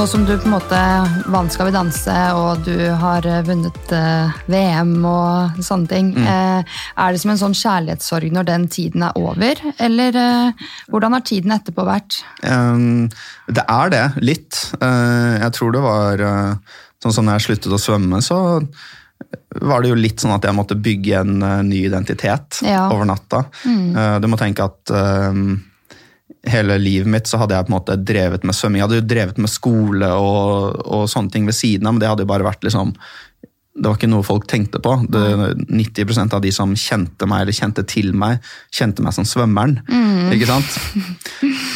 Nå som du på en måte vant Skal vi danse, og du har eh, vunnet eh, VM og sånne ting, mm. er det som en sånn kjærlighetssorg når den tiden er over? Eller eh, hvordan har tiden etterpå vært? Um, det er det, litt. Uh, jeg tror det var uh, sånn som når jeg sluttet å svømme, så var det jo litt sånn at jeg måtte bygge en uh, ny identitet Ja. over natta. Uh, du må tenke at hele livet mitt så hadde jeg på en måte drevet med svømming. Jeg hadde jo drevet med skole og, og sånne ting ved siden av, men det hadde jo bare vært liksom det var ikke noe folk tenkte på. Det, 90% av de som kjente meg eller kjente til meg, kjente meg som svømmeren. Ikke sant?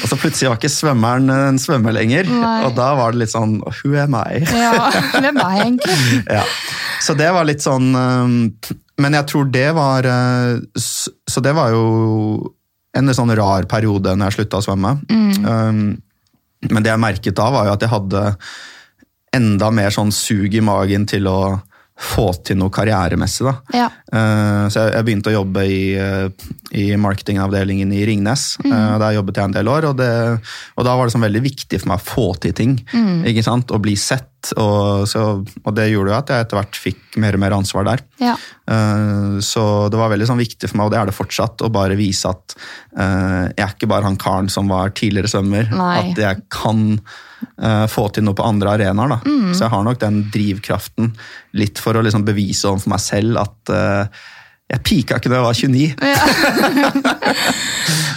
Og så plutselig var ikke svømmeren en svømmer lenger. Nei. Og da var det litt sånn Who am I? Ja, Hvem er jeg egentlig? Ja. Så det var litt sånn Men jeg tror det var uh, Så det var jo en sånn rar periode når jeg slutta å svømme. Um, men det jeg merket da, var jo at jeg hadde enda mer sånn sug i magen til å få til noe karrieremessig. da. Ja. Uh, Så jeg jeg begynte å jobbe i, eh, i marketingavdelingen i Ringnes. Eh, Der jobbet jeg en del år, og, det, og da var det sånn veldig viktig for meg å få til ting. ikke sant? Å bli sett. Og, så, og det gjorde jo at jeg etter hvert fikk mer og mer ansvar der. Ja. Uh, Så det var veldig sånn viktig for meg, og det er det fortsatt, å bare vise at uh, jeg er ikke bare han karen som var tidligere svømmer. Nei. At jeg kan uh, få til noe på andre arenaer. Mm. Så jeg har nok den drivkraften litt for å liksom bevise overfor meg selv at jeg pika ikke da jeg var 29.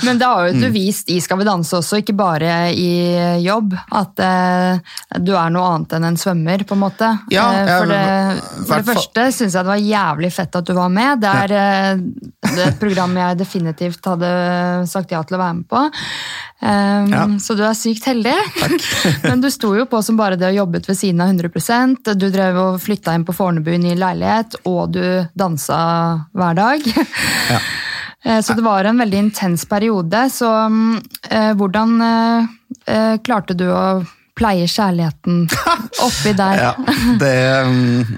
Men det har jo du vist i Skal vi danse også, ikke bare i jobb, at eh, du er noe annet enn en svømmer, på en måte. Ja, Eh, for det, for det første syns jeg det var jævlig fett at du var med. Det er, eh, det er et program jeg definitivt hadde sagt ja til å være med på. Um, Ja. Så du er sykt heldig. Men du sto jo på som bare det og jobbet ved siden av 100% Du drev og flytta inn på Fornebu i ny leilighet, og du dansa hver dag. Ja. Eh, Så det var en veldig intens periode. Så mm, eh, hvordan eh, klarte du å pleie kjærligheten oppi der? Ja, det um,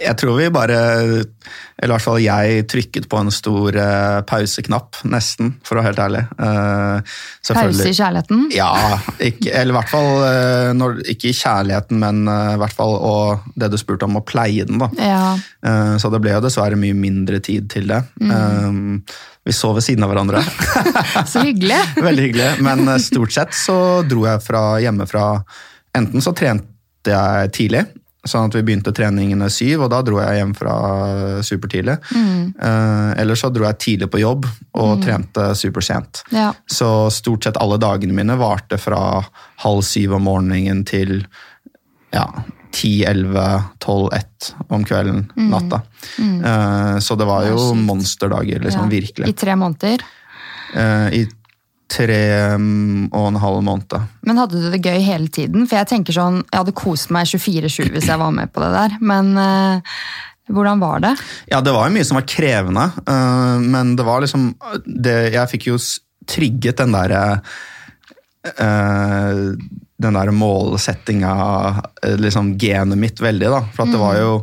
Jeg tror vi bare Eller i hvert fall jeg trykket på en stor eh, pauseknapp, nesten, for å være helt ærlig. Uh, Pause i kjærligheten? Ja, ikke, eller i hvert fall uh, når, Ikke i kjærligheten, men i hvert fall og det du spurte om, å pleie den. da. Ja. Så det ble jo dessverre mye mindre tid til det. Mm. Vi sov ved siden av hverandre. Så hyggelig! Veldig hyggelig. Men stort sett så dro jeg fra hjemmefra Enten så trente jeg tidlig, sånn at vi begynte treningene syv, og da dro jeg hjem fra supertidlig. Eh, Eller så dro jeg tidlig på jobb og trente supersent. Ja. Så stort sett alle dagene mine varte fra halv syv om morgenen til ja, 10, 11, 12, 1 om kvelden, natta. Eh, Så det var jo monsterdager, liksom, ja. virkelig. I tre måneder. Eh, I tre mm, og en halv måned. Men hadde du det gøy hele tiden? For jeg tenker sånn, jeg hadde kost meg 24-7 hvis jeg var med på det der. Men uh, hvordan var det? Ja, det var jo mye som var krevende, Uh, men det var liksom det, Jeg fikk jo trigget den derre uh, Den der målsettinga, eh, liksom genet mitt, veldig, da. For at det var jo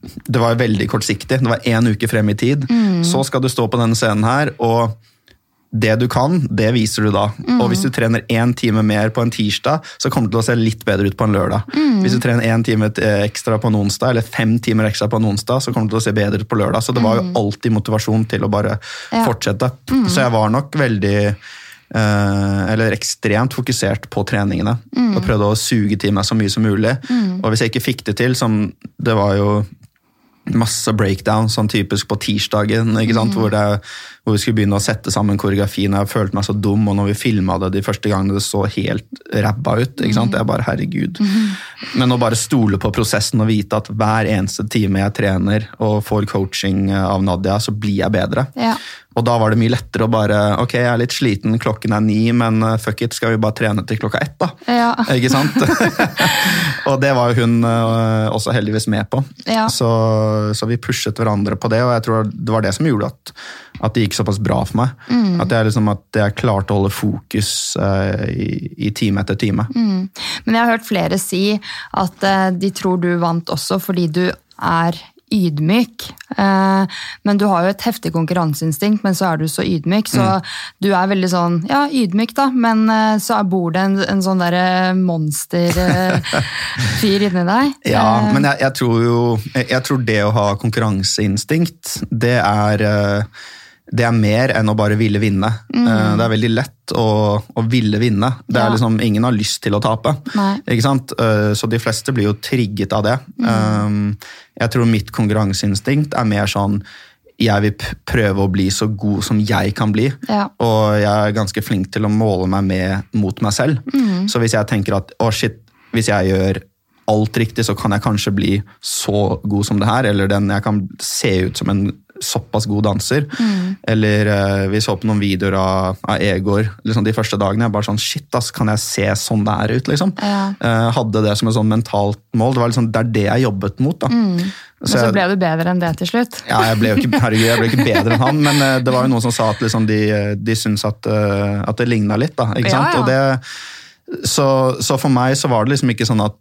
det var veldig kortsiktig. Det var én uke frem i tid. Så skal du stå på denne scenen her, og det du kan, det viser du da. Og hvis du trener én time mer på en tirsdag, så kommer det til å se litt bedre ut på en lørdag. Hvis du trener én time eh, ekstra på en onsdag, eller fem timer ekstra på en onsdag, så kommer det til å se bedre ut på lørdag. Så det var jo alltid motivasjon til å bare Ja. fortsette. Så jeg var nok veldig eh, eller ekstremt fokusert på treningene. Og prøvde å suge til meg så mye som mulig. Og hvis jeg ikke fikk det til, som det var jo masse breakdown, sånn typisk på tirsdagen, sant? Hvor, det, hvor vi skulle begynne å sette sammen koreografien. Jeg følte meg så dum, og når vi filma det de første gangene, det så helt ræbba ut. ikke sant? Jeg bare, herregud. Men å bare stole på prosessen og vite at hver eneste time jeg trener og får coaching av Nadia, så blir jeg bedre. Ja. Og da var det mye lettere å bare Ok, jeg er litt sliten, klokken er ni, men uh, fuck it, skal vi bare trene til klokka ett, da? Ja. Ikke sant? og det var jo hun uh, også heldigvis med på. Ja. Så, så vi pushet hverandre på det, og jeg tror det var det som gjorde at, at det gikk såpass bra for meg. Mm. At, jeg liksom, at jeg klarte å holde fokus uh, i, i time etter time. Mm. Men jeg har hørt flere si at uh, de tror du vant også fordi du er ydmyk. Eh, men du har jo et heftig konkurranseinstinkt, men så er du så ydmyk. Så Mm. du er veldig sånn ja, ydmyk, da, men eh, så bor det en, en sånn derre monsterfyr inni deg. Ja, Eh, men jeg, jeg tror jo jeg, tror det å ha konkurranseinstinkt, det er eh, det er mer enn å bare ville vinne. Mm. Det er veldig lett å, å ville vinne. Det. Ja. liksom, Ingen har lyst til å tape. Ikke sant? Eh, Så de fleste blir jo trigget av det. Mm. Eh, Jeg tror mitt konkurranseinstinkt er mer sånn jeg vil prøve å bli så god som jeg kan bli. Ja. Og jeg er ganske flink til å måle meg med mot meg selv. Mm. Så hvis jeg tenker at å shit, hvis jeg gjør alt riktig, så kan jeg kanskje bli så god som det her. Eller den, jeg kan se ut som en såpass god danser. Mm. Eller uh, vi så på noen videoer av, av Egor liksom de første dagene. Jeg bare sånn, shit ass, Kan jeg se sånn det er ut? liksom? Ja. Uh, hadde det som et sånn mentalt mål. Det var liksom, det er det jeg jobbet mot. da. Mm. Men så ble du bedre enn det til slutt. ja, jeg ble jo ikke, herregud, jeg ble ikke bedre enn han, men eh, det var jo noen som sa at liksom de, de syntes at, at det ligna litt. da, ikke Ja, sant? ja. Og det, så, så for meg så var det liksom ikke sånn at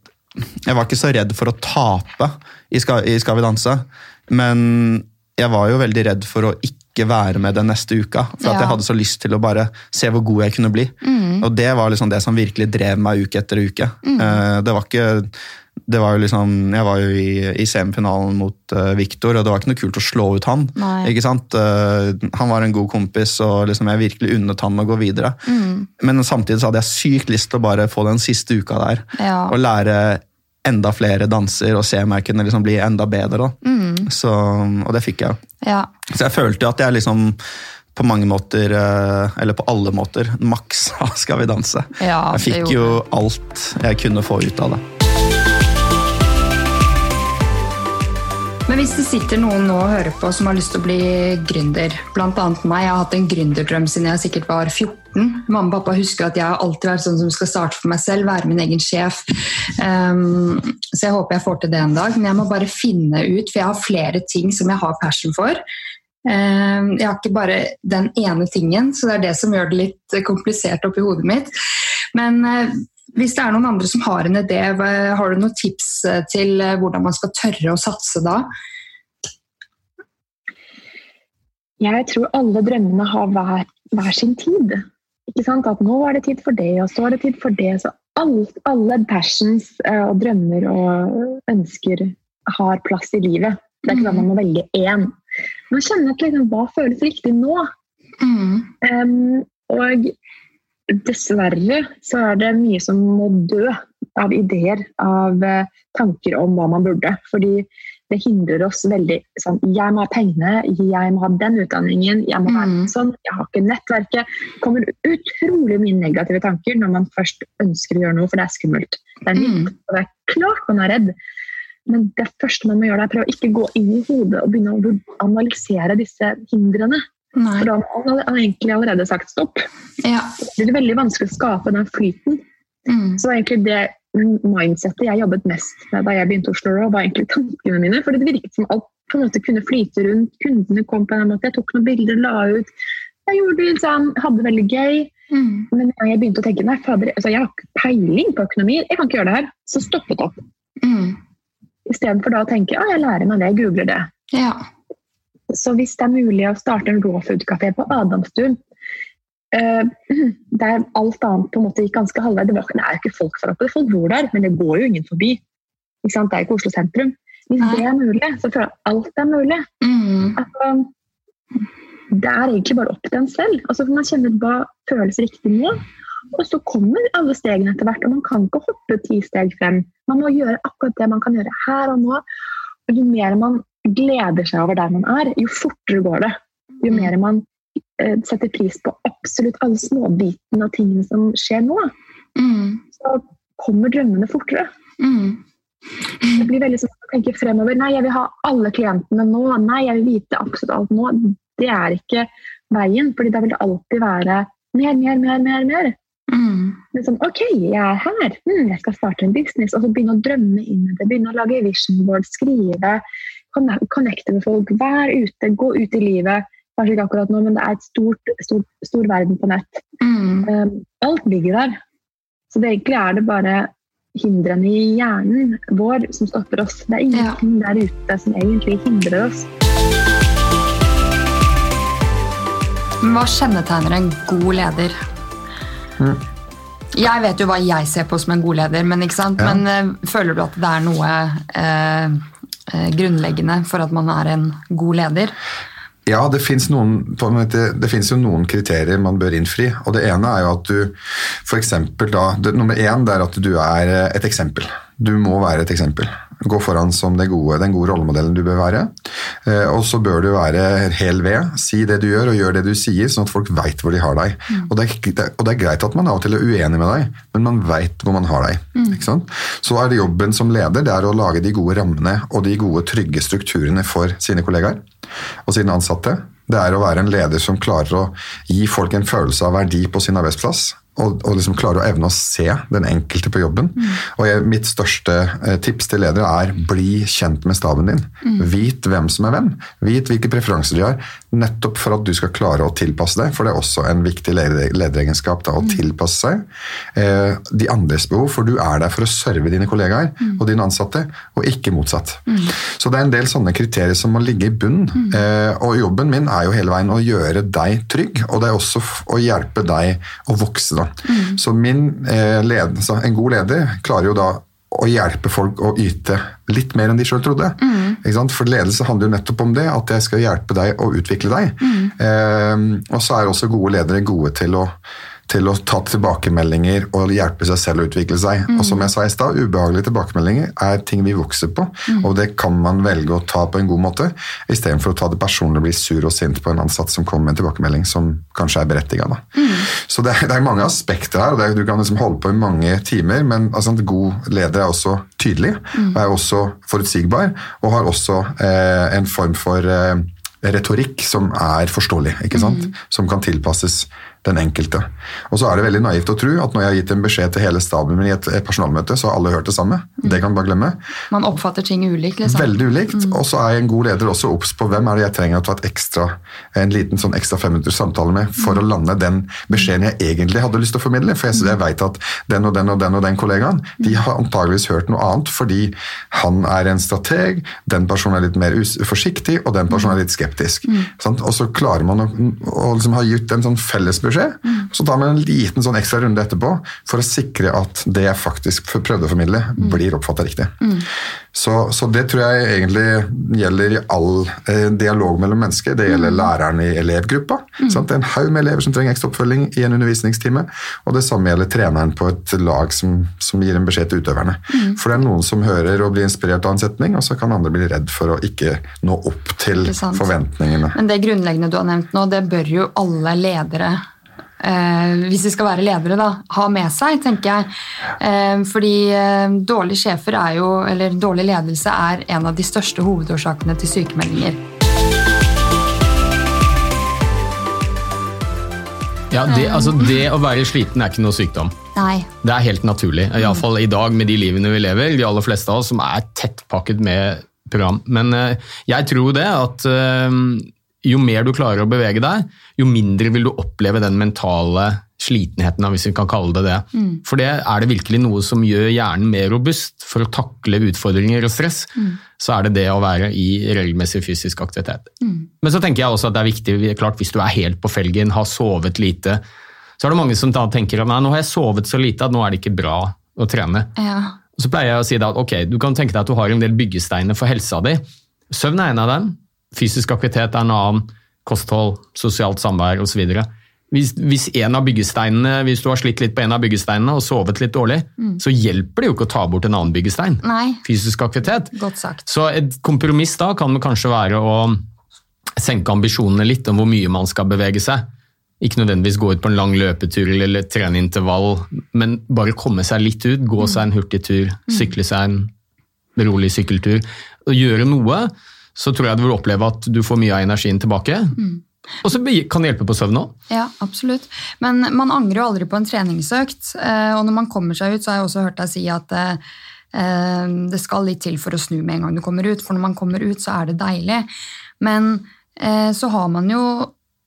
Jeg var ikke så redd for å tape i Skal, i Skal vi danse, men jeg var jo veldig redd for å ikke være med den neste uka. For at jeg hadde så lyst til å bare se hvor god jeg kunne bli. Og det var liksom det som virkelig drev meg uke etter uke. Mm. Det var ikke det var jo liksom, Jeg var jo i, i semifinalen mot uh, Viktor, og det var ikke noe kult å slå ut han. Nei. ikke sant? Uh, han var en god kompis, og liksom jeg virkelig unnet han å gå videre. Men samtidig så hadde jeg sykt lyst til å bare få den siste uka der. Ja. Og lære enda flere danser og se om jeg kunne liksom bli enda bedre. Da. Så, og det fikk jeg. Ja. Så jeg følte at jeg liksom på mange måter, eh, eller på alle måter, maksa Skal vi danse. Ja, jeg fikk jo alt jeg kunne få ut av det. Men hvis det sitter noen nå og hører på som har lyst til å bli gründer, annet meg, jeg har hatt en gründerdrøm siden jeg sikkert var 14. Mamma og pappa husker at jeg har alltid vært sånn som skal starte for meg selv, være min egen sjef. Um, så jeg håper jeg får til det en dag, men jeg må bare finne ut, for jeg har flere ting som jeg har passion for. Um, jeg har ikke bare den ene tingen, så det er det som gjør det litt komplisert oppi hodet mitt. Men uh, hvis det er noen andre som har en idé, har du noen tips eh, til eh, hvordan man skal tørre å satse da? Jeg tror alle drømmene har hver, hver sin tid. Ikke sant? At nå er det tid for det, og så er det tid for det. Så alt, alle passions eh, og drømmer og ønsker har plass i livet. Det er ikke sånn man må velge én. Man kjenner at liksom, hva føles riktig nå. Em, og dessverre så er det mye som må dø av ideer, av eh, tanker om hva man burde. Fordi det hindrer oss veldig sånn Jeg må ha pengene, jeg må ha den utdanningen, jeg må være Mm. sånn, jeg har ikke nettverket. Det kommer utrolig mye negative tanker når man først ønsker å gjøre noe, for det er skummelt. Det er nytt, Mm. og det er klart man er redd. Men det første man må gjøre, er å prøve å ikke gå inn i hodet og begynne å analysere disse hindrene. Nei. For da har man egentlig allerede sagt stopp. Ja. Det blir veldig vanskelig å skape den flyten. Mm. Så egentlig det mindsettet jeg jobbet mest med da jeg begynte å slå Raw, var egentlig tankene mine. For det virket som alt på en måte kunne flyte rundt. Kundene kom på en måte. Jeg tok noen bilder, la ut. Jeg gjorde det sånn, hadde det veldig gøy. Mm. Men da jeg begynte å tenke nei, fader, altså jeg har ikke peiling på økonomi, jeg kan ikke gjøre det her, så stoppet det opp. Mm. Istedenfor da å tenke ja, jeg lærer meg det, jeg googler det. Ja. Så hvis det er mulig å starte en raw food-kafé på Adamstuen uh, der alt annet på en måte gikk ganske halvveis Det var- det er jo ikke folk der oppe, folk bor der, men det går jo ingen forbi. Ikke sant? Det er jo ikke Oslo sentrum. Hvis Nei. det er mulig, så føler jeg at alt er mulig. Mm. Altså, det er egentlig bare opp til en selv. For man kjenner hva føles riktig nå. Og så kommer alle stegene etter hvert, og man kan ikke hoppe ti steg frem. Man må gjøre akkurat det man kan gjøre her og nå. Og jo mer man gleder seg over der man er, jo fortere går det. Jo mer man eh, setter pris på absolutt alle småbitene og tingene som skjer nå, Mm. så kommer drømmene fortere. Mm. Det blir veldig sånn å tenke fremover. Nei, jeg vil ha alle klientene nå. Nei, jeg vil vite absolutt alt nå. Det er ikke veien, fordi da vil det alltid være mer, mer, mer, mer. mer. Mm. Men sånn, ok, jeg er her. Hmm, jeg skal starte en business. Og så begynne å drømme inn i det. Begynne å lage vision board, skrive, connecte med folk. Vær ute, gå ut i livet. Kanskje ikke akkurat nå, men det er et stort, stort, stor verden på nett. Mm. Um, alt ligger der. Så det egentlig er det bare hindrene i hjernen vår som stopper oss. Det er ingenting der ute som egentlig hindrer oss. Hva kjennetegner en god leder? Mm. Jeg vet jo hva jeg ser på som en god leder, men, ikke sant? Ja. men uh, føler du at det er noe eh, grunnleggende for at man er en god leder? Ja, det fins jo noen kriterier man bør innfri. og Det ene er jo at du eksempel da, det, Nummer én det er at du er eh, et eksempel. Du må være et eksempel. Gå foran som det gode, den gode rollemodellen du bør være. Eh, og så bør du være hel ved. Si det du gjør, og gjør det du sier, sånn at folk veit hvor de har deg. Og, det er, det, og det er greit at man av og til er uenig med deg, men man veit hvor man har deg. Ikke sant? Så er det jobben som leder det er å lage de gode rammene og de gode, trygge strukturene for sine kollegaer og sine ansatte. Det er å være en leder som klarer å gi folk en følelse av verdi på sin arbeidsplass. Og, og liksom klarer å evne å se den enkelte på jobben. Og jeg, Mitt største eh, tips til ledere er bli kjent med staben din. Vit hvem som er hvem. Vit hvilke preferanser de har. Nettopp for at du skal klare å tilpasse deg. For det er også en viktig lederegenskap da, å tilpasse seg eh, de andres behov. For du er der for å serve dine kollegaer og dine ansatte, og ikke motsatt. Så det er en del sånne kriterier som må ligge i bunnen. Eh, og jobben min er jo hele veien å gjøre deg trygg, og det er også å hjelpe deg å vokse. da. Så min eh, led, så en god leder klarer jo da å hjelpe folk å yte litt mer enn de sjøl trodde. Sant? For ledelse handler jo nettopp om det, at jeg skal hjelpe deg å utvikle deg. Eh, og så er også gode ledere gode til å til å ta tilbakemeldinger og hjelpe seg selv å utvikle seg. Og som jeg sa i stad, ubehagelige tilbakemeldinger er ting vi vokser på, og det kan man velge å ta på en god måte, istedenfor å ta det personlig og bli sur og sint på en ansatt som kommer med en tilbakemelding som kanskje er berettiget. Mm. Så det er, det er mange aspekter her, og det er, du kan liksom holde på i mange timer, men altså, en god leder er også tydelig, og er også forutsigbar, og har også eh, en form for eh, retorikk som er forståelig, ikke sant? som kan tilpasses den enkelte. Og så er det veldig naivt å tro at når jeg har gitt en beskjed til hele staben min i et, personalmøte, så har alle hørt det samme. Det kan man bare glemme. Man oppfatter ting ulikt, liksom. Veldig ulikt. Og så er en god leder også obs på hvem er det jeg trenger å ta et ekstra, en liten sånn ekstra femminutters samtale med for å lande den beskjeden jeg egentlig hadde lyst til å formidle. For jeg, jeg vet at den og den og den og den kollegaen de har antageligvis hørt noe annet fordi han er en strateg, den personen er litt mer forsiktig, og den personen er litt skeptisk. Sant? Og så klarer man å, å liksom ha gitt en sånn felles beskjed, så tar vi en liten sånn ekstra runde etterpå for å sikre at det jeg faktisk prøvde å formidle, blir oppfatta riktig. Så, så det tror jeg egentlig gjelder i all eh, dialog mellom mennesker. Det gjelder læreren i elevgruppa. Sant? Det er en haug med elever som trenger ekstra oppfølging i en undervisningstime. Og det samme gjelder treneren på et lag som, som gir en beskjed til utøverne. For det er noen som hører og blir inspirert av en setning, og så kan andre bli redd for å ikke nå opp til forventningene. Men det grunnleggende du har nevnt nå, det bør jo alle ledere eh, hvis de skal være ledere, da, ha med seg, tenker jeg. Eh, fordi eh, dårlige sjefer er jo, eller dårlig ledelse er en av de største hovedårsakene til sykemeldinger. Ja, det, altså det å være sliten er ikke noe sykdom. Nei. Det er helt naturlig. Iallfall i dag med de livene vi lever, de aller fleste av oss som er tettpakket med program. Men eh, jeg tror det at eh, jo mer du klarer å bevege deg, jo mindre vil du oppleve den mentale slitenheten, hvis vi kan kalle det det. For det er det virkelig noe som gjør hjernen mer robust for å takle utfordringer og stress. Så er det det å være i regelmessig fysisk aktivitet. Men så tenker jeg også at det er viktig, klart hvis du er helt på felgen, har sovet lite, så er det mange som da tenker at nei, nå har jeg sovet så lite at nå er det ikke bra å trene. Ja. Så pleier jeg å si at ok, du kan tenke deg at du har en del byggesteiner for helsa di. Søvn er en av dem. Fysisk aktivitet er en annen. Kosthold, sosialt samvær osv. Hvis, hvis, en av byggesteinene, hvis du har slitt litt på en av byggesteinene og sovet litt dårlig, så hjelper det jo ikke å ta bort en annen byggestein. Nei, Fysisk aktivitet. Så et kompromiss da kan det kanskje være å senke ambisjonene litt om hvor mye man skal bevege seg. Ikke nødvendigvis gå ut på en lang løpetur eller trene intervall, men bare komme seg litt ut, gå seg en hurtig tur, sykle seg en rolig sykkeltur. Og gjøre noe, så tror jeg du vil oppleve at du får mye av energien tilbake. Og så kan det hjelpe på søvn òg. Ja, absolutt. Men man angrer jo aldri på en treningsøkt. eh, Og når man kommer seg ut, så har jeg også hørt deg si at eh, eh, det skal litt til for å snu med en gang du kommer ut. For når man kommer ut, så er det deilig. Men så har man jo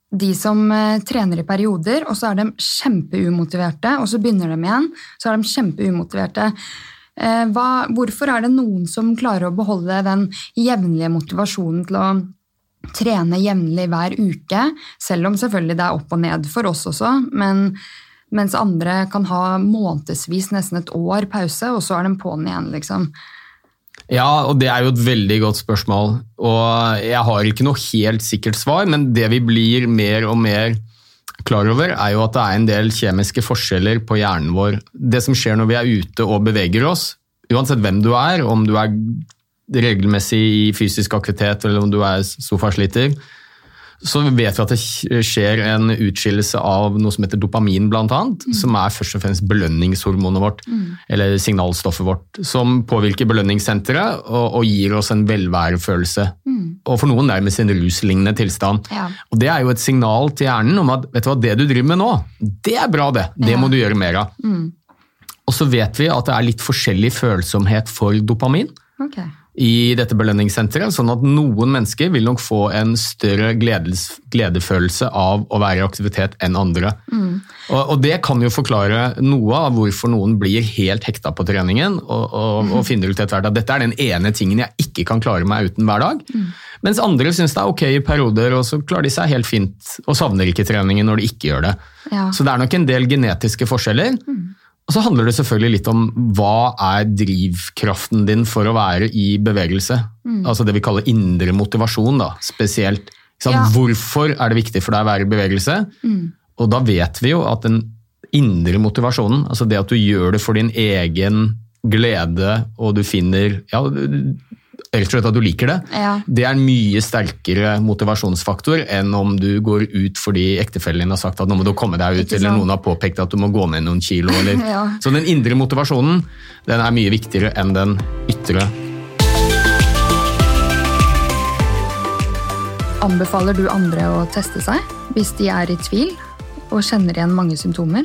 de som trener i perioder, og så er de kjempeumotiverte, og så begynner de igjen, så er de kjempeumotiverte. Eh, hva, hvorfor er det noen som klarer å beholde den jevnlige motivasjonen til å trene jevnlig hver uke, selv om selvfølgelig det er opp og ned for oss også, men mens andre kan ha månedsvis, nesten et år pause, og så er de på'n igjen, liksom. Ja, og det er jo et veldig godt spørsmål. Og jeg har ikke noe helt sikkert svar, men det vi blir mer og mer klar over, er jo at det er en del kjemiske forskjeller på hjernen vår. Det som skjer når vi er ute og beveger oss, uansett hvem du er, om du er regelmessig i fysisk aktivitet eller om du er sofasliter, så vet vi at det skjer en utskillelse av noe som heter dopamin, annet, mm. som er først og fremst belønningshormonet vårt, mm. eller signalstoffet vårt, som påvirker belønningssenteret og, og gir oss en velværefølelse. Og for noen nærmest en ruslignende tilstand. Ja. Og Det er jo et signal til hjernen om at vet du hva, det du driver med nå, det er bra, det. Det ja. må du gjøre mer av. Mm. Og så vet vi at det er litt forskjellig følsomhet for dopamin. Okay i dette belønningssenteret, sånn at noen mennesker vil nok få en større gledes, gledefølelse av å være i aktivitet enn andre. Mm. Og, og, Det kan jo forklare noe av hvorfor noen blir helt hekta på treningen og, og, mm. og finner ut etter hvert at dette er den ene tingen jeg ikke kan klare meg uten hver dag. Mm. Mens andre syns det er ok i perioder, og så klarer de seg helt fint og savner ikke treningen når de ikke gjør det. Ja. Så det er nok en del genetiske forskjeller. Mm. Og så handler det selvfølgelig litt om hva er drivkraften din for å være i bevegelse. Mm. Altså det vi kaller indre motivasjon, da, spesielt. Ja. Hvorfor er det viktig for deg å være i bevegelse? Mm. Og da vet vi jo at den indre motivasjonen, altså det at du gjør det for din egen glede, og du finner ja, rett og slett at du liker det, ja. det er en mye sterkere motivasjonsfaktor enn om du går ut fordi ektefellen din har sagt at nå må du komme deg ut, eller noen har påpekt at du må gå ned noen kilo. Eller. ja. Så den indre motivasjonen den er mye viktigere enn den ytre. Anbefaler du andre å teste seg hvis de er i tvil og kjenner igjen mange symptomer?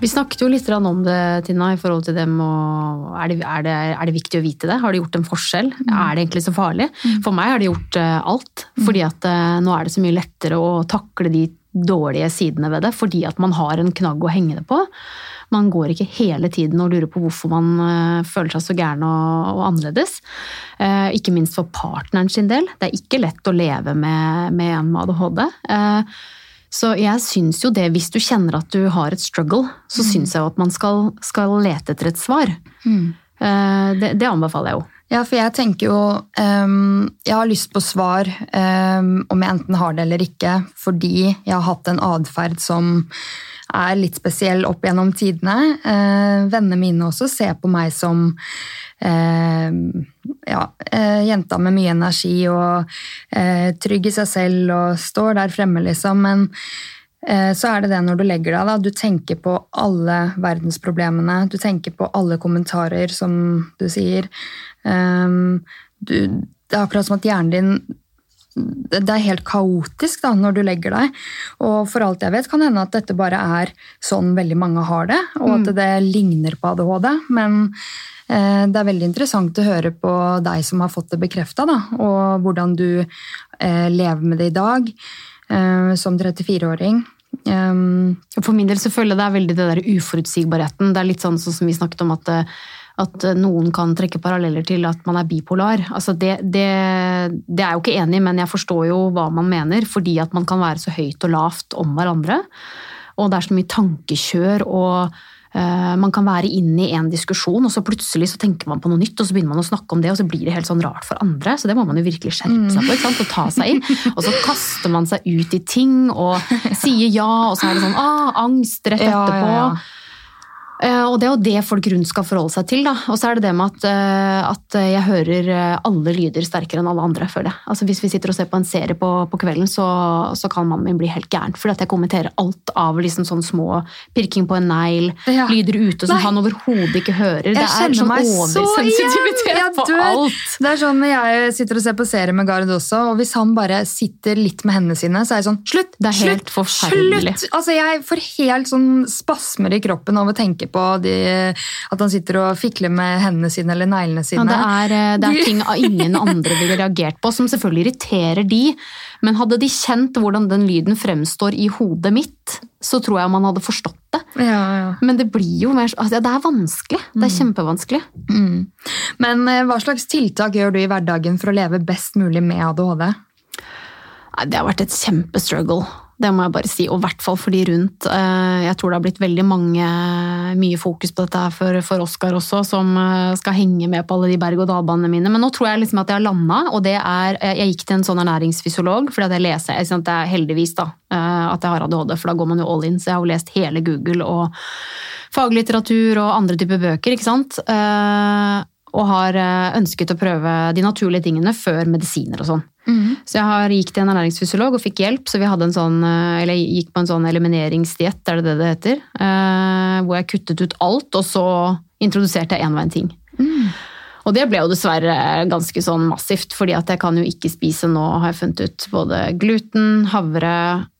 Vi snakket jo litt om det, Tina, i forhold til dem. Er det, er, det, er, det, viktig å vite det? Har det gjort en forskjell? Mm. Er det egentlig så farlig? Mm. For meg har det gjort uh, alt. Mm. fordi at uh, nå er det så mye lettere å takle de dårlige sidene ved det, fordi at man har en knagg å henge det på. Man går ikke hele tiden og lurer på hvorfor man uh, føler seg så gæren og, og annerledes. ikke minst for partneren sin del. Det er ikke lett å leve med, med en med ADHD. Uh, så jeg syns jo det, hvis du kjenner at du har et struggle, så mm. syns jeg jo at man skal, skal, lete etter et svar. Mm. Eh, det, det, anbefaler jeg jo. Ja, for jeg tenker jo um, Jeg har lyst på svar um, om jeg enten har det eller ikke, fordi jeg har hatt en atferd som er litt spesiell opp gjennom tidene. Eh, vennene mine også ser på meg som eh, ja, eh, jenta med mye energi og eh, trygg i seg selv og står der fremme, liksom. Men eh, så er det det når du legger deg, da. Du tenker på alle verdensproblemene. Du tenker på alle kommentarer, som du sier. Ehm, du, det er akkurat som at hjernen din det er helt kaotisk da, når du legger deg. Og for alt jeg vet, kan hende at dette bare er sånn veldig mange har det, og at mm. det ligner på ADHD. Men Eh, det er veldig interessant å høre på deg som har fått det bekrefta, og hvordan du eh, lever med det i dag eh, som 34-åring. For min del så føler jeg det er veldig det der uforutsigbarheten. Det er litt sånn som vi snakket om at, at noen kan trekke paralleller til at man er bipolar. Altså det, det, det, er jeg jo ikke enig i, men jeg forstår jo hva man mener. Fordi at man kan være så høyt og lavt om hverandre. Og det er så mye tankekjør og Eh, man kan være inne i en diskusjon, og så plutselig så tenker man på noe nytt, og så begynner man å snakke om det, og så blir det helt sånn rart for andre. Så det må man jo virkelig skjerpe seg på ikke sant? og ta seg inn. Og så kaster man seg ut i ting og sier ja, og så er det sånn ah, angst rett etterpå. Ja, ja, ja. Eh, og det er jo det folk rundt skal forholde seg til. Da. Og så er det det med at, eh, at, jeg hører eh, alle lyder sterkere enn alle andre, føler jeg. Altså Hvis vi sitter og ser på en serie på, på kvelden, så, så, kan mannen min bli helt gæren. Fordi at jeg kommenterer alt av liksom sånn små pirking på en negl, ja. lyder ute som Nei. han overhodet ikke hører. Jeg det er sånn oversensitivitet på alt. Det er sånn når jeg sitter og ser på serie med Gard også, og hvis han bare sitter litt med hendene sine, så er jeg sånn Slutt! Det er helt slutt, forferdelig. Slutt! Altså Jeg får helt sånn spasmer i kroppen av å tenke på de, at han sitter og fikler med hendene sine eller neglene Ja, sine. det, er, eh, det er ting ingen andre ville reagert på, som selvfølgelig irriterer de. Men hadde de kjent hvordan den lyden fremstår i hodet mitt, så tror jeg man hadde forstått det. ja, ja. Men det blir jo mer altså, Det er vanskelig. Det er kjempevanskelig. Mm. Men eh, hva slags tiltak gjør du i hverdagen for å leve best mulig med ADHD? Det har vært et kjempestruggle, det må jeg bare si. Og i hvert fall for de rundt. Eh, Jeg tror det har blitt veldig mange, mye fokus på dette her for, for Oskar også, som eh, skal henge med på alle de berg-og-dal-banene mine. Men nå tror jeg liksom at jeg har landa, og det er eh, Jeg gikk til en sånn ernæringsfysiolog, fordi at jeg leser jeg, at Det er heldigvis da, at jeg har ADHD, for da går man jo all in. Så jeg har jo lest hele Google og faglitteratur og andre typer bøker, ikke sant. Og har eh, ønsket å prøve de naturlige tingene før medisiner og sånn. Så jeg har gikk til en ernæringsfysiolog og fikk hjelp, så vi sånn, eh, gikk på en sånn elimineringsdiett, er det det det heter? Eh, hvor jeg kuttet ut alt, og så introduserte jeg en og en ting. Og det ble jo dessverre ganske sånn massivt, fordi at jeg kan jo ikke spise nå, har jeg funnet ut, både gluten, havre,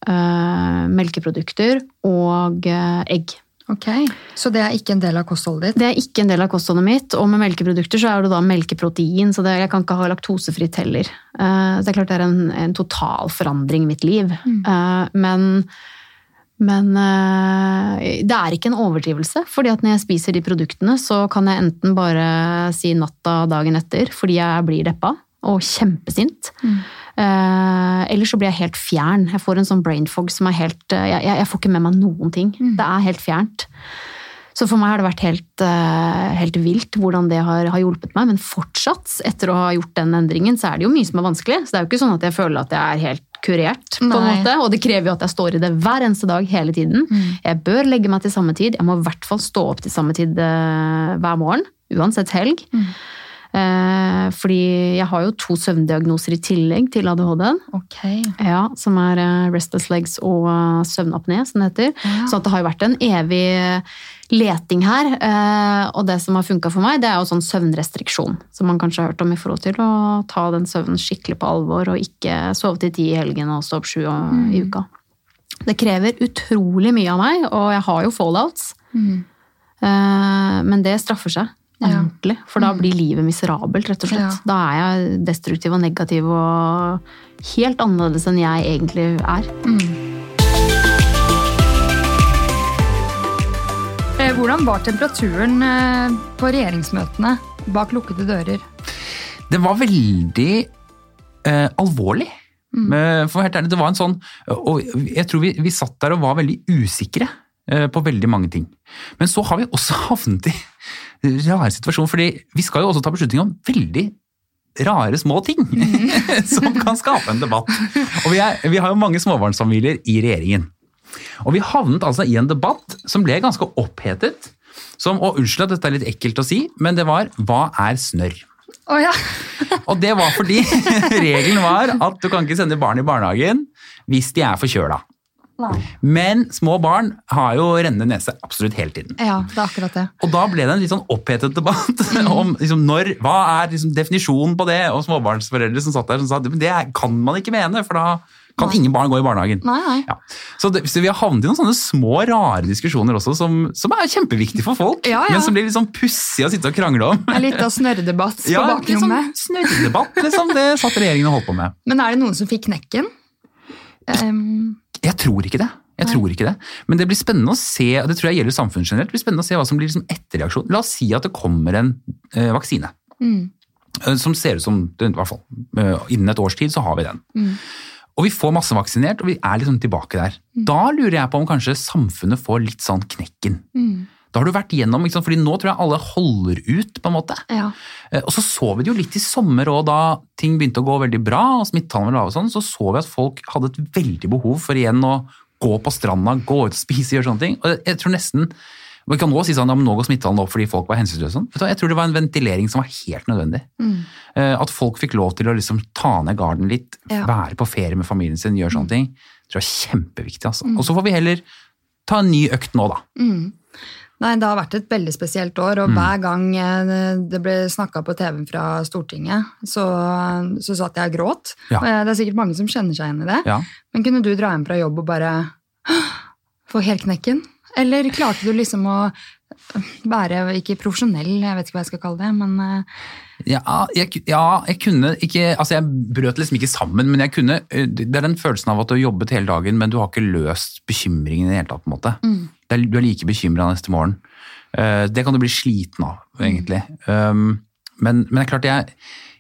eh, melkeprodukter og eh, egg. Ok, Så det er ikke en del av kostholdet ditt? Det er ikke en del av kostholdet mitt, og med melkeprodukter så er det da melkeprotein, så det, jeg kan ikke ha laktosefritt heller. Uh, så det er klart det er en, en total forandring i mitt liv. Eh, men men uh, det er ikke en overdrivelse, fordi at når jeg spiser de produktene, så kan jeg enten bare si natta dagen etter fordi jeg blir deppa og kjempesint. Eh, eller så blir jeg helt fjern. Jeg får en sånn brain fog som er helt eh, jeg, jeg får ikke med meg noen ting. Det er helt fjernt. Så for meg har det vært helt, eh, helt vilt hvordan det har, har hjulpet meg. Men fortsatt, etter å ha gjort den endringen, så er det jo mye som er vanskelig. Så det er jo ikke sånn at jeg føler at jeg er helt kurert, på en måte. Og det krever jo at jeg står i det hver eneste dag, hele tiden. Jeg bør legge meg til samme tid. Jeg må i hvert fall stå opp til samme tid eh, hver morgen. Uansett helg. Eh, fordi jeg har jo to søvndiagnoser i tillegg til ADHD-en. Okay. Ja, som er eh, restless legs og eh, søvnapné, som det heter. Ja. Så det har jo vært en evig leting her. eh, Og det som har funka for meg, det er jo sånn søvnrestriksjon. Som man kanskje har hørt om i forhold til å ta den søvnen skikkelig på alvor, og ikke sove til ti i helgen og stå opp sju i uka. Det krever utrolig mye av meg, og jeg har jo fallouts. Mm. Men det straffer seg. Ordentlig, for da blir livet miserabelt, rett og slett. Ja. Da er jeg destruktiv og negativ og helt annerledes enn jeg egentlig er. Mm. Hvordan var temperaturen eh, på regjeringsmøtene bak lukkede dører? Det var veldig eh, alvorlig. Mm. For helt ærlig, det var en sånn Og jeg tror vi, vi satt der og var veldig usikre eh, på veldig mange ting. Men så har vi også havnet i rare situasjon, fordi vi skal jo også ta beslutninger om veldig rare små ting som kan skape en debatt. Og vi, er, vi har jo mange småbarnsfamilier i regjeringen. Og vi havnet altså i en debatt som ble ganske opphetet. Som, og unnskyld at dette er litt ekkelt å si, men det var hva er snørr? Oh, ja. Og det var fordi regelen var at du kan ikke sende barn i barnehagen hvis de er forkjøla. Nei. Men små barn har jo rennende nese absolutt hele tiden. Ja, det er akkurat det. Og da ble det en litt sånn opphetet debatt om liksom, når, hva er liksom, definisjonen på det, og småbarnsforeldre som satt der som sa at det kan man ikke mene, for da kan ingen barn gå i barnehagen. Nei, nei. Ja. Så, det, så vi har havnet i noen sånne små, rare diskusjoner også, som, som er kjempeviktige for folk, Ja, ja. men som blir litt sånn pussig å sitte og krangle om. En liten snørredebatt på Ja, litt sånn snørredebatt, liksom. Det satt regjeringen og holdt på med. Men er det noen som fikk knekken? Em, Jeg tror ikke det. Jeg tror ikke det. Men det blir spennende å se og det tror jeg gjelder samfunnet generelt, det blir spennende å se hva som blir liksom etterreaksjon. La oss si at det kommer en eh, vaksine. mm, eh, Som ser ut som i hvert fall, eh, Innen et års tid så har vi den. mm. Og vi får masse vaksinert, og vi er liksom tilbake der. Da lurer jeg på om kanskje samfunnet får litt sånn knekken. Mm. Da har du vært igjennom, ikke sant? fordi nå tror jeg alle holder ut, på en måte. Ja. Eh, Og så så vi det jo litt i sommer òg, da ting begynte å gå veldig bra, og smittetallene var lave og sånn, så så vi at folk hadde et veldig behov for igjen å gå på stranda, gå ut og spise, gjøre sånne ting. Og jeg tror nesten Vi kan nå si sånn, ja, men nå går smittetallene opp fordi folk var hensynsløse. Sånn. Jeg tror det var en ventilering som var helt nødvendig. Mm. Eh, At folk fikk lov til å liksom ta ned garden litt, Ja. være på ferie med familien sin, gjøre sånne ting. Det tror jeg er kjempeviktig. altså. Og så får vi heller ta en ny økt nå, da. Mm. Nei, det har vært et veldig spesielt år, og hver gang eh, det ble snakka på TV-en fra Stortinget, så, så satt jeg og gråt. Ja. Det er sikkert mange som kjenner seg igjen i det. Ja. Men kunne du dra hjem fra jobb og bare få helt knekken? Eller klarte du liksom å være ikke profesjonell, jeg vet ikke hva jeg skal kalle det, men eh, Ja, jeg, ja, jeg kunne ikke Altså, jeg brøt liksom ikke sammen, men jeg kunne eh, Det er den følelsen av at du har jobbet hele dagen, men du har ikke løst bekymringen i det hele tatt, på en måte. Det er, du er like bekymra neste morgen. Eh, Det kan du bli sliten av, egentlig. Um, Men, men det er klart, jeg,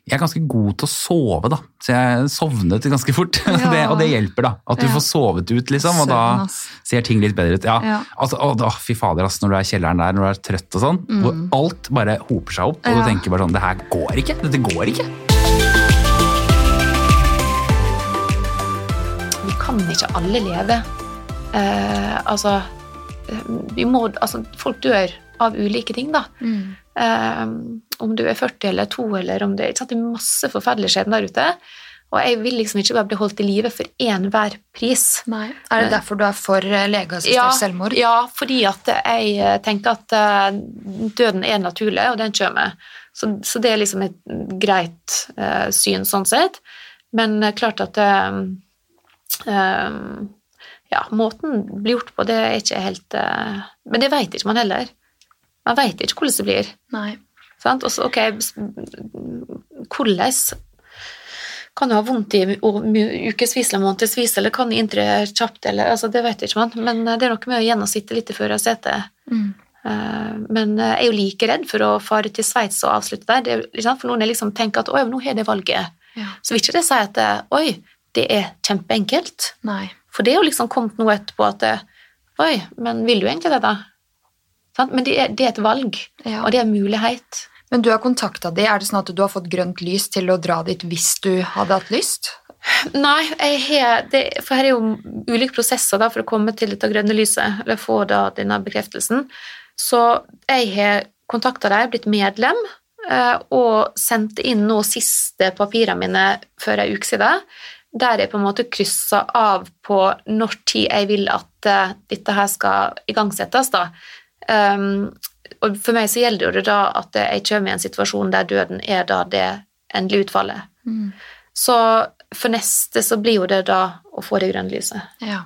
jeg er ganske god til å sove, da. Så jeg sovnet ganske fort. Ja. Det, og det hjelper, da. At du Ja. får sovet ut, liksom. Og da ser ting litt bedre ut. Ja, Ja. Altså, å, da, fy fader, ass, når du er i kjelleren der, når du er trøtt og sånn, hvor alt bare hoper seg opp, og du tenker bare sånn Det her går ikke. Dette går ikke. Vi kan ikke alle leve. Eh, altså, vi må, altså Folk dør av ulike ting, da. Eh, om du er 40 eller 2 eller om det er sant? Det er masse forferdelige skjebner der ute. Og jeg vil liksom ikke bare bli holdt i live for enhver pris. Er det derfor du er for legeassistert ja, selvmord? Ja, fordi at jeg eh, tenker at eh, døden er naturlig, og den kommer. Så, så det er liksom et greit uh, syn sånn sett. Men eh, klart at uh, eh, ja, måten det blir gjort på, det er ikke helt eh, Men det vet ikke man heller. Man vet ikke hvordan det blir. Nei. Sant? Også, ok, hvordan kan du ha vondt i ukevis eller månedsvis, eller kan inntre kjapt, eller altså, det vet ikke man, men eh, det er noe med å gjennomsitte litt i førersetet. Mm. Eh, Men jeg er jo like redd for å fare til Sveits og avslutte der, er, for noen er liksom tenker at oi, nå har jeg det valget. Ja. Så vil ikke det si at oi, det er kjempeenkelt, Nei. For det er jo liksom kommet noe etterpå at oi, men vil du egentlig det, da? Sant? Men det er, det er et valg, Ja. og det er en mulighet. Men du har kontakta de, er det sånn at du har fått grønt lys til å dra dit hvis du hadde hatt lyst? Nei, jeg har, det, for her er jo ulike prosesser da, for å komme til dette grønne lyset, eller få da denne bekreftelsen. Så jeg har kontakta dem, blitt medlem, eh, og sendte inn nå siste papirene mine for ei uke siden, der jeg på en måte kryssa av på når tid jeg vil at uh, dette her skal igangsettes. da. Um, og for meg så gjelder det jo da at jeg kommer i en situasjon der døden er da det endelige utfallet. Så for neste så blir jo det da å få det grønne lyset. Ja.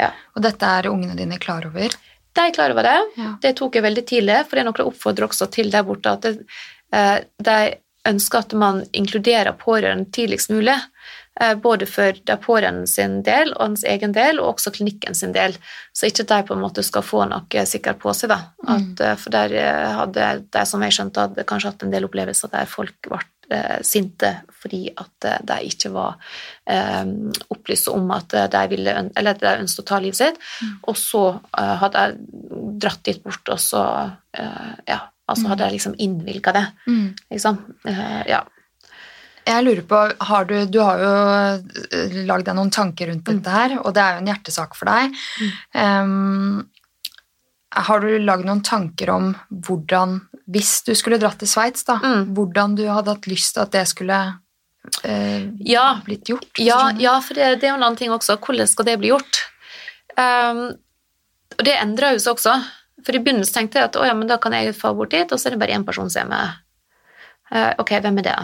Ja. Og dette er ungene dine klar over? De er klar over det. Ja. Det tok jeg veldig tidlig, for det er noe jeg oppfordrer også til der borte, at det, uh, de ønsker at man inkluderer pårørende tidligst mulig. Eh, Både for de pårørende sin del og hans egen del, og også klinikken sin del. Så ikke de på en måte skal få noe sikkert på seg. da. At, eh, For der eh, hadde de, som jeg skjønte, hadde kanskje hatt en del opplevelser der folk ble sinte fordi at de ikke var eh, opplyst om at de ville eller at de ønsket å ta livet sitt. Og så eh, hadde jeg dratt dit bort, og så eh, ja, altså hadde jeg liksom innvilga det. Mm. Liksom. Ja. Jeg lurer på, har du, du har jo eh, lagd deg noen tanker rundt dette her, og det er jo en hjertesak for deg. Um, har du lagd noen tanker om hvordan, hvis du skulle dratt til Sveits, da, Mm. hvordan du hadde hatt lyst til at det skulle eh, Ja. blitt gjort? Ja, ja, for det, det er jo en annen ting også. Hvordan skal det bli gjort? Um, og det endrer jo seg også. For i begynnelsen tenkte jeg at å, ja, men da kan jeg få bort dit, og så er det bare én person som er med. Uh, ok, hvem er det?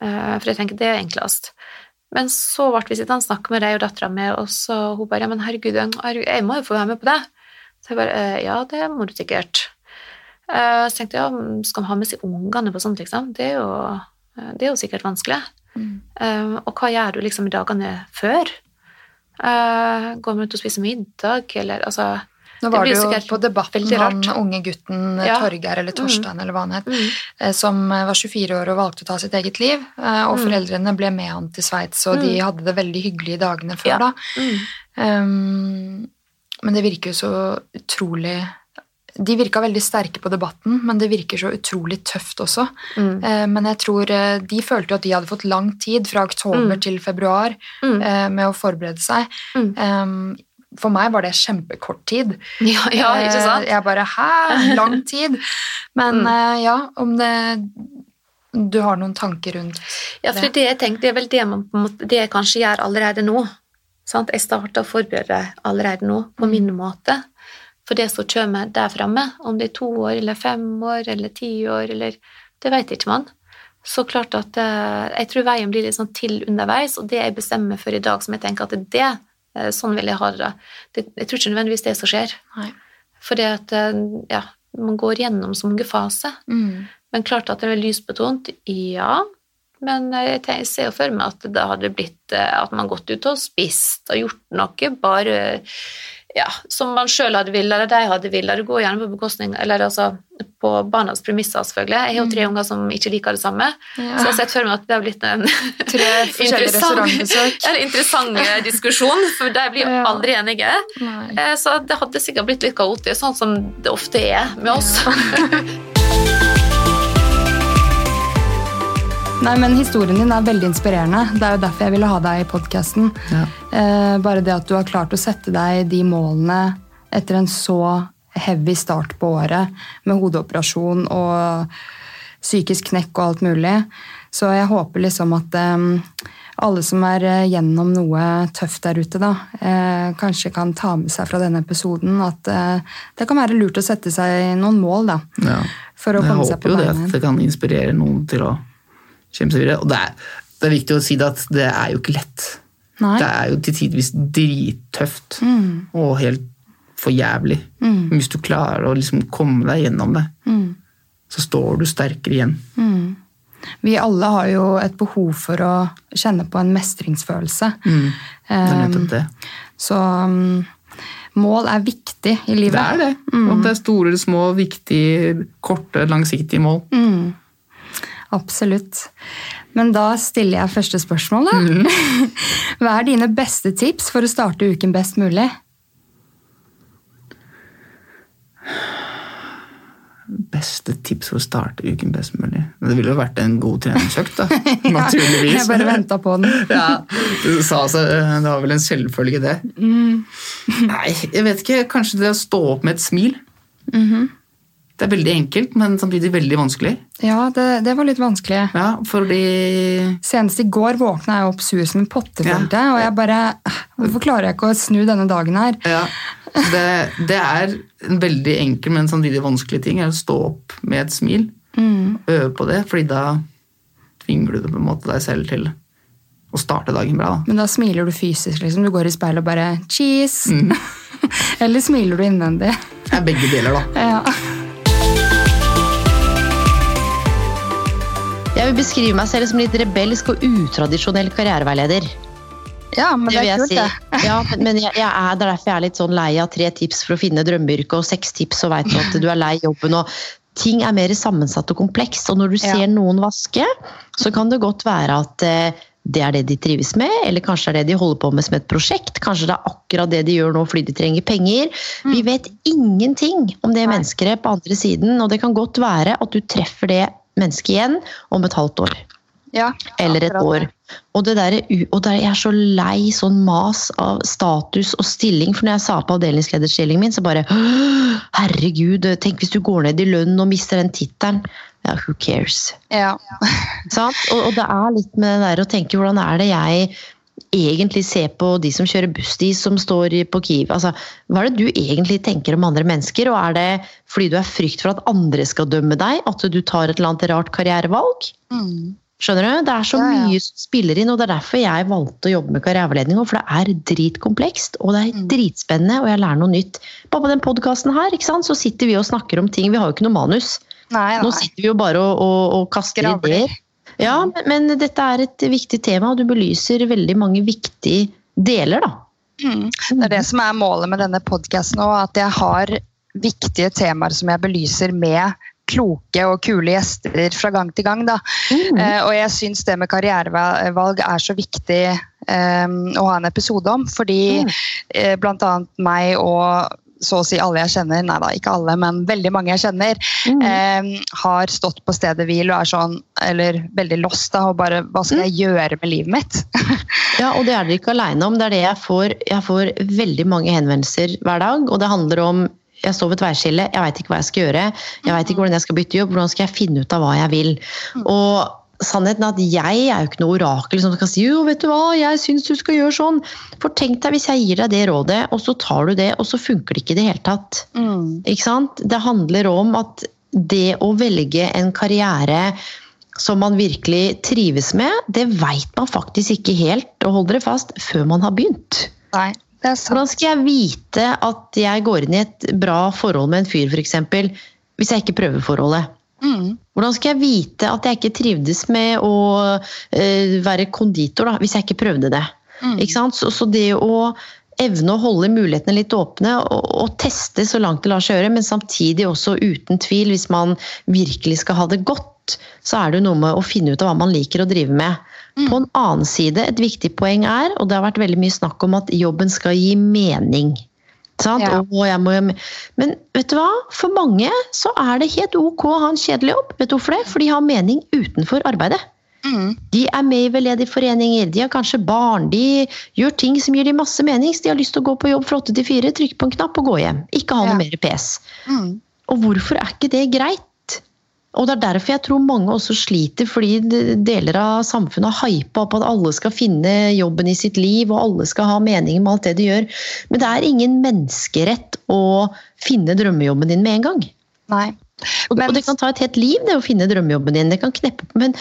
Eh, for jeg tenker det er enklest. Men så ble vi sittende og snakke med deg og dattera mi, og så hun bare ja, men herregud, jeg må jo få være med på det. Så jeg bare eh, ja, det må du sikkert. Eh, så tenkte jeg ja, skal man ha med seg ungene på sånt, liksom? Det er jo, det er jo sikkert vanskelig. Mm. og hva gjør du liksom i dagene før? Går man ut og spiser middag, eller altså Nå var det, det jo på Debatten han unge gutten eh, Ja. Torgeir, eller Torstein, eller hva han het, Mm. eh, som eh, var 24 år og valgte å ta sitt eget liv. Og Mm. foreldrene ble med han til Sveits, og de Mm. hadde det veldig hyggelig i dagene før Ja. da. Mm. Um, men det virker jo så utrolig De virka veldig sterke på debatten, men det virker så utrolig tøft også. Mm. Eh, Men jeg tror de følte jo at de hadde fått lang tid, fra oktober Mm. til februar, Mm. eh, med å forberede seg. Mm. Um, For meg var det kjempekort tid. Ja, ja, ikke sant? Eh, Jeg bare Hæ? Lang tid? Men Mm. eh, ja, om det Du har noen tanker rundt Ja, for det, det jeg tenkte, det er vel det, man, måte, det jeg kanskje gjør allerede nå. Sant? Jeg starter å forberede allerede nå, på min måte. For det som kommer der framme, om det er to år eller fem år eller ti år, eller Det vet ikke man. Så klart at eh, jeg tror veien blir litt sånn til underveis, og det jeg bestemmer for i dag, som jeg tenker at det er det, sånn vil jeg ha det. det jeg tror ikke nødvendigvis det som skjer. Nei. For det at, eh, ja, man går gjennom så mange faser. Mm. Men klart at det er lysbetont, ja. Men jeg, tenker, jeg ser jo for meg at det hadde blitt eh, at man gått ut og spist og gjort noe bare ja, som man sjøl hadde villet, eller de hadde villet. Det går gjerne på bekostning Eller altså på barnas premisser, selvfølgelig. Jeg har jo tre unger som ikke liker det samme, så jeg har sett for meg at det har blitt en Tre ja, en interessant eh, diskusjon, for de blir Ja. aldri enige. Nei. Eh, Så det hadde sikkert blitt litt kaotisk, sånn som det ofte er med oss. Nei, men Historien din er veldig inspirerende. Det er jo derfor jeg ville ha deg i podkasten. Ja. Eh, bare det at du har klart å sette deg de målene etter en så heavy start på året, med hodeoperasjon og psykisk knekk og alt mulig. Så jeg håper liksom at eh, alle som er eh, gjennom noe tøft der ute, da, eh, kanskje kan ta med seg fra denne episoden at eh, det kan være lurt å sette seg noen mål, da. Ja. For å Jeg komme seg håper jo det at det kan inspirere noen til å kjempe seg videre. Og det er, det er viktig å si det at det er jo ikke lett. Nei. Det er jo til tidvis drittøft Mm. og helt for jævlig. Men hvis du klarer å liksom komme deg gjennom det, Mm. så står du sterkere igjen. Vi alle har jo et behov for å kjenne på en mestringsfølelse. Mm. Det er nettopp det. Så um, mål er viktig i livet. Det er det. Og det er store, små, viktige, korte, langsiktige mål. Absolutt. Men da stiller jeg første spørsmål, da. Mm. Hva er dine beste tips for å starte uken best mulig? Beste tips for å starte uken best mulig. Det ville jo vært en god treningsøkt, da. Naturligvis. Jeg bare venta på den. Ja, du sa så, Det var vel en selvfølge, det. Mm. Nei, jeg vet ikke. Kanskje det å stå opp med et smil. Mhm. Det er veldig enkelt, men samtidig veldig vanskelig. Ja, det, det var litt vanskelig. Ja, fordi Senest i går våkna jeg opp sur som en potteflinte, Ja. og jeg bare Hvorfor klarer jeg ikke å snu denne dagen her? ja, det, det er en veldig enkel, men samtidig vanskelig ting. er Å stå opp med et smil. Mm. Øve på det, fordi da tvinger du det på en måte deg selv til å starte dagen bra. Da. Men da smiler du fysisk, liksom. Du går i speilet og bare cheese. Mm. Eller smiler du innvendig? Det er begge deler, da. Ja. Jeg vil beskrive meg selv som litt rebelsk og utradisjonell karriereveileder. ja, men det er kult, si. det. Ja, men- jeg, jeg er, det er derfor jeg er litt sånn lei av tre tips for å finne drømmeyrket, og seks tips og veit at du er lei jobben. og Ting er mer sammensatt og komplekst, og når du Ja. ser noen vaske, så kan det godt være at eh, det er det de trives med, eller kanskje det er det de holder på med som et prosjekt. Kanskje det er akkurat det de gjør nå fordi de trenger penger. Vi vet ingenting om det mennesket på andre siden, og det kan godt være at du treffer det mennesket igjen om et halvt år Ja, eller et år. Og, det der, og der, jeg er så lei sånn mas av status og stilling. For når jeg sa på avdelingslederstillingen min, så bare Herregud, tenk hvis du går ned i lønn og mister den tittelen. Ja, who cares? Ja. Sant? Og, og det er litt med det der å tenke hvordan er det jeg egentlig se på de som kjører buss, de som står på Kiev? Altså, hva er det du egentlig tenker om andre mennesker? Og er det fordi du er frykt for at andre skal dømme deg, at du tar et eller annet rart karrierevalg? Mm. Skjønner du? Det er så Ja, ja. mye som spiller inn, og det er derfor jeg valgte å jobbe med karriereveiledning. For det er dritkomplekst, og det er Mm. dritspennende, og jeg lærer noe nytt. Bare på den podkasten her, ikke sant? så sitter vi og snakker om ting. Vi har jo ikke noe manus. Nei, Nå sitter vi jo bare og, og, og kaster Skravler. ideer. Ja, men, men dette er et viktig tema, og du belyser veldig mange viktige deler, da. Mm. Det er det som er målet med denne podkasten òg, at jeg har viktige temaer som jeg belyser med kloke og kule gjester fra gang til gang. Da. Eh, og jeg syns det med karrierevalg er så viktig eh, å ha en episode om, fordi eh, blant annet meg og så å si alle jeg kjenner, nei da, ikke alle, men veldig mange jeg kjenner, eh, har stått på stedet hvil og er sånn, eller veldig lost da, og bare hva skal jeg gjøre med livet mitt? Ja, og det er dere ikke aleine om. Det er det jeg får. Jeg får veldig mange henvendelser hver dag, og det handler om jeg står ved et veiskille, jeg veit ikke hva jeg skal gjøre. Jeg veit ikke hvordan jeg skal bytte jobb, hvordan skal jeg finne ut av hva jeg vil. Og sannheten er at jeg er jo ikke noe orakel som kan si jo, vet du hva, jeg syns du skal gjøre sånn. For tenk deg hvis jeg gir deg det rådet, og så tar du det, og så funker det ikke i det hele tatt. Ikke sant? Det handler om at det å velge en karriere som man virkelig trives med, det veit man faktisk ikke helt, og hold dere fast, før man har begynt. Nei. Hvordan skal jeg vite at jeg går inn i et bra forhold med en fyr, f.eks., hvis jeg ikke prøver forholdet? Hvordan skal jeg vite at jeg ikke trivdes med å uh, være konditor da, hvis jeg ikke prøvde det? Ikke sant? Så, så det å evne å holde mulighetene litt åpne og, og teste så langt det lar seg gjøre, men samtidig også uten tvil, hvis man virkelig skal ha det godt, så er det noe med å finne ut av hva man liker å drive med. På en annen side, et viktig poeng er, og det har vært veldig mye snakk om at jobben skal gi mening. Sant? Ja. Må, men vet du hva? For mange så er det helt ok å ha en kjedelig jobb. Vet du hvorfor det? For de har mening utenfor arbeidet. De er med i veldedige foreninger, de har kanskje barn, de gjør ting som gir dem masse mening. Så de har lyst til å gå på jobb fra åtte til fire, trykke på en knapp og gå hjem. Ikke ha noe Ja. mer pes. Og hvorfor er ikke det greit? Og det er derfor jeg tror mange også sliter, fordi deler av samfunnet har hypa opp at alle skal finne jobben i sitt liv, og alle skal ha mening med alt det de gjør. Men det er ingen menneskerett å finne drømmejobben din med en gang. Nei. Men- og det kan ta et helt liv det å finne drømmejobben din. Det kan kneppe på, men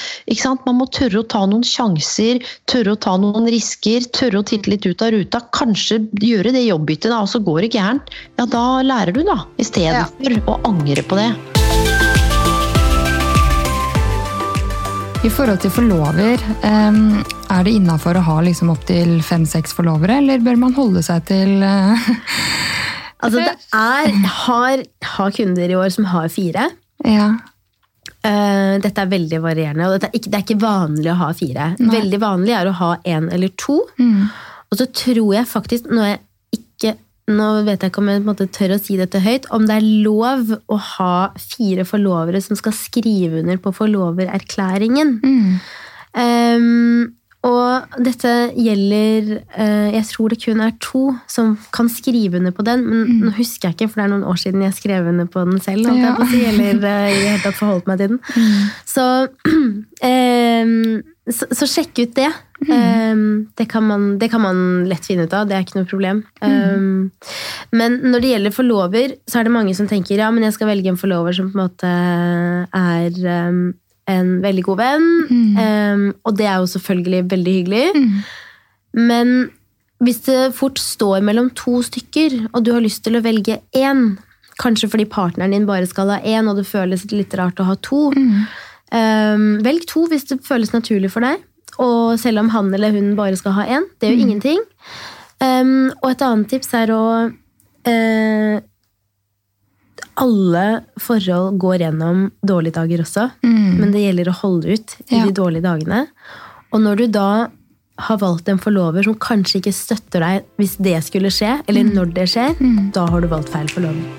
man må tørre å ta noen sjanser, tørre å ta noen risker, tørre å titte litt ut av ruta. Kanskje gjøre det jobbbyttet, og så går det gærent. Ja, da lærer du, da. Istedenfor å angre på det. I forhold til forlover, er det innafor å ha liksom opptil fem-seks forlovere, eller bør man holde seg til eh, Altså, det er har, har kunder i år som har fire. Ja. Eh, dette er veldig varierende, og er ikke, det er ikke vanlig å ha fire. Nei. Veldig vanlig er å ha én eller to. Mm. Og så tror jeg faktisk, når jeg nå vet jeg ikke om jeg måte tør å si dette høyt, om det er lov å ha fire forlovere som skal skrive under på forlovererklæringen. Mm. Um, og dette gjelder uh, Jeg tror det kun er to som kan skrive under på den. Men nå husker jeg ikke, for det er noen år siden jeg skrev under på den selv. Ja. jeg på eller eh, i det hele tatt forholdt meg til den. Så, ehm, så, så sjekk ut det. Ehm, det, kan man, det kan man lett finne ut av, det er ikke noe problem. Ehm, men når det gjelder forlover, så er det mange som tenker ja, men jeg skal velge en forlover som på en måte er um, en veldig god venn. Ehm, og det er jo selvfølgelig veldig hyggelig. Men hvis det fort står mellom to stykker, og du har lyst til å velge én, kanskje fordi partneren din bare skal ha én, og det føles litt rart å ha to, ehm, velg to hvis det føles naturlig for deg. Og selv om han eller hun bare skal ha én, det gjør ingenting. Ehm, og et annet tips er å eh, Alle forhold går gjennom dårlige dager også, men det gjelder å holde ut i Ja. de dårlige dagene. Og når du da har valgt en forlover som kanskje ikke støtter deg hvis det skulle skje, eller når det skjer, da har du valgt feil forlover.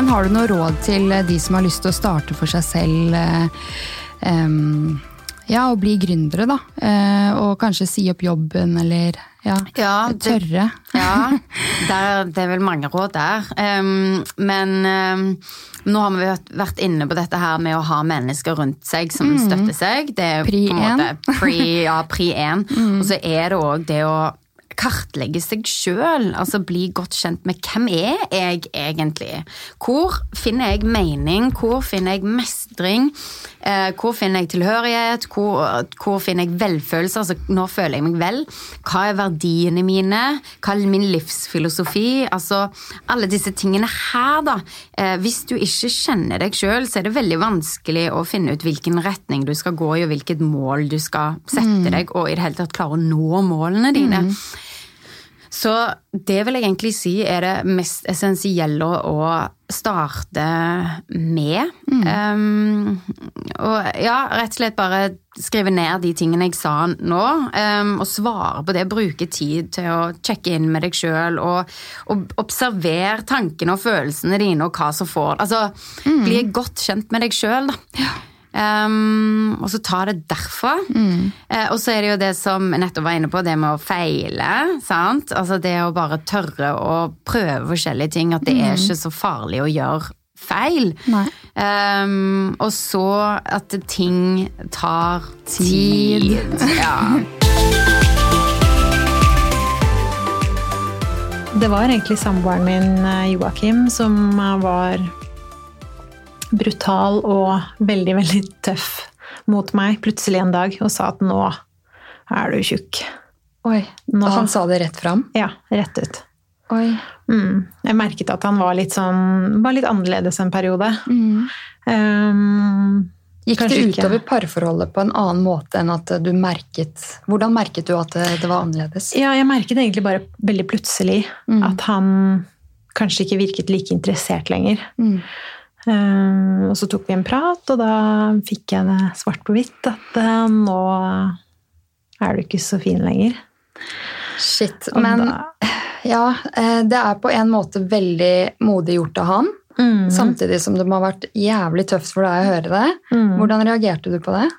Men har du noe råd til eh, de som har lyst til å starte for seg selv? Um, ja, og bli gründere, da. Eh, og kanskje si opp jobben, eller ja, Ja, det- tørre. Ja, der, det er vel mange råd der. Um, men um, nå har vi vært- inne på dette her med å ha mennesker rundt seg som støtter seg. Det er Pri på en måte pri, ja, pri én. Og så er det òg det å kartlegge seg sjøl. Altså bli godt kjent med hvem er jeg egentlig? Hvor finner jeg mening? Hvor finner jeg mestring? Eh, hvor finner jeg tilhørighet? Hvor, hvor finner jeg velfølelse? Altså, når føler jeg meg vel? Hva er verdiene mine? Hva er min livsfilosofi? Altså, alle disse tingene her, da. Eh, hvis du ikke kjenner deg sjøl, så er det veldig vanskelig å finne ut hvilken retning du skal gå i, og hvilket mål du skal sette deg, og i det hele tatt klare å nå målene dine. Så det vil jeg egentlig si er det mest essensielle å starte med. Um, og ja, rett og slett bare skrive ned de tingene jeg sa nå, um, og svare på det. Bruke tid til å sjekke inn med deg sjøl, og, og observer tankene og følelsene dine og hva som får Altså, bli godt kjent med deg sjøl, da. Um, og så ta det derfra. Eh, og så er det jo det som jeg nettopp var inne på, det med å feile. sant? Altså Det å bare tørre å prøve forskjellige ting. At det er ikke så farlig å gjøre feil. Um, og så at ting tar tid. Ja. Det var egentlig samboeren min, eh, Joakim, som eh, var brutal og veldig, veldig tøff mot meg plutselig en dag og sa at nå er du tjukk. Oi, Nå- Og han sa det rett fram? Ja, rett ut. Oi. Mm. Jeg merket at han var litt sånn var litt annerledes en periode. Um, Gikk det utover parforholdet på en annen måte enn at du merket Hvordan merket du at det, det var annerledes? Ja, jeg merket egentlig bare veldig plutselig Mm. at han kanskje ikke virket like interessert lenger. Mm. Um, og så tok vi en prat, og da fikk jeg det svart på hvitt at eh, nå er du ikke så fin lenger. Shit. Og Men da- ja, eh, det er på en måte veldig modig gjort av han. Mm. Samtidig som det må ha vært jævlig tøft for deg å høre det. Mm. Hvordan reagerte du på det?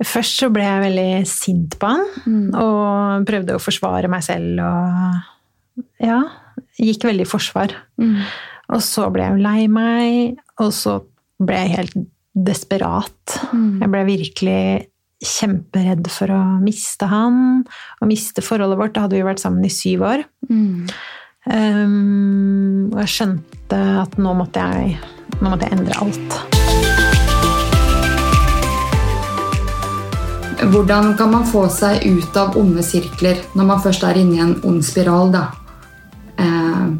Først så ble jeg veldig sint på han, Mm. og prøvde å forsvare meg selv og Ja, gikk veldig i forsvar. Og så ble jeg jo lei meg, og så ble jeg helt desperat. Mm. Jeg ble virkelig kjemperedd for å miste han, og miste forholdet vårt. Da hadde vi vært sammen i syv år. Mm. Um, og jeg skjønte at nå måtte jeg, nå måtte jeg endre alt. Hvordan kan man få seg ut av onde sirkler når man først er inne i en ond spiral? da? Eh,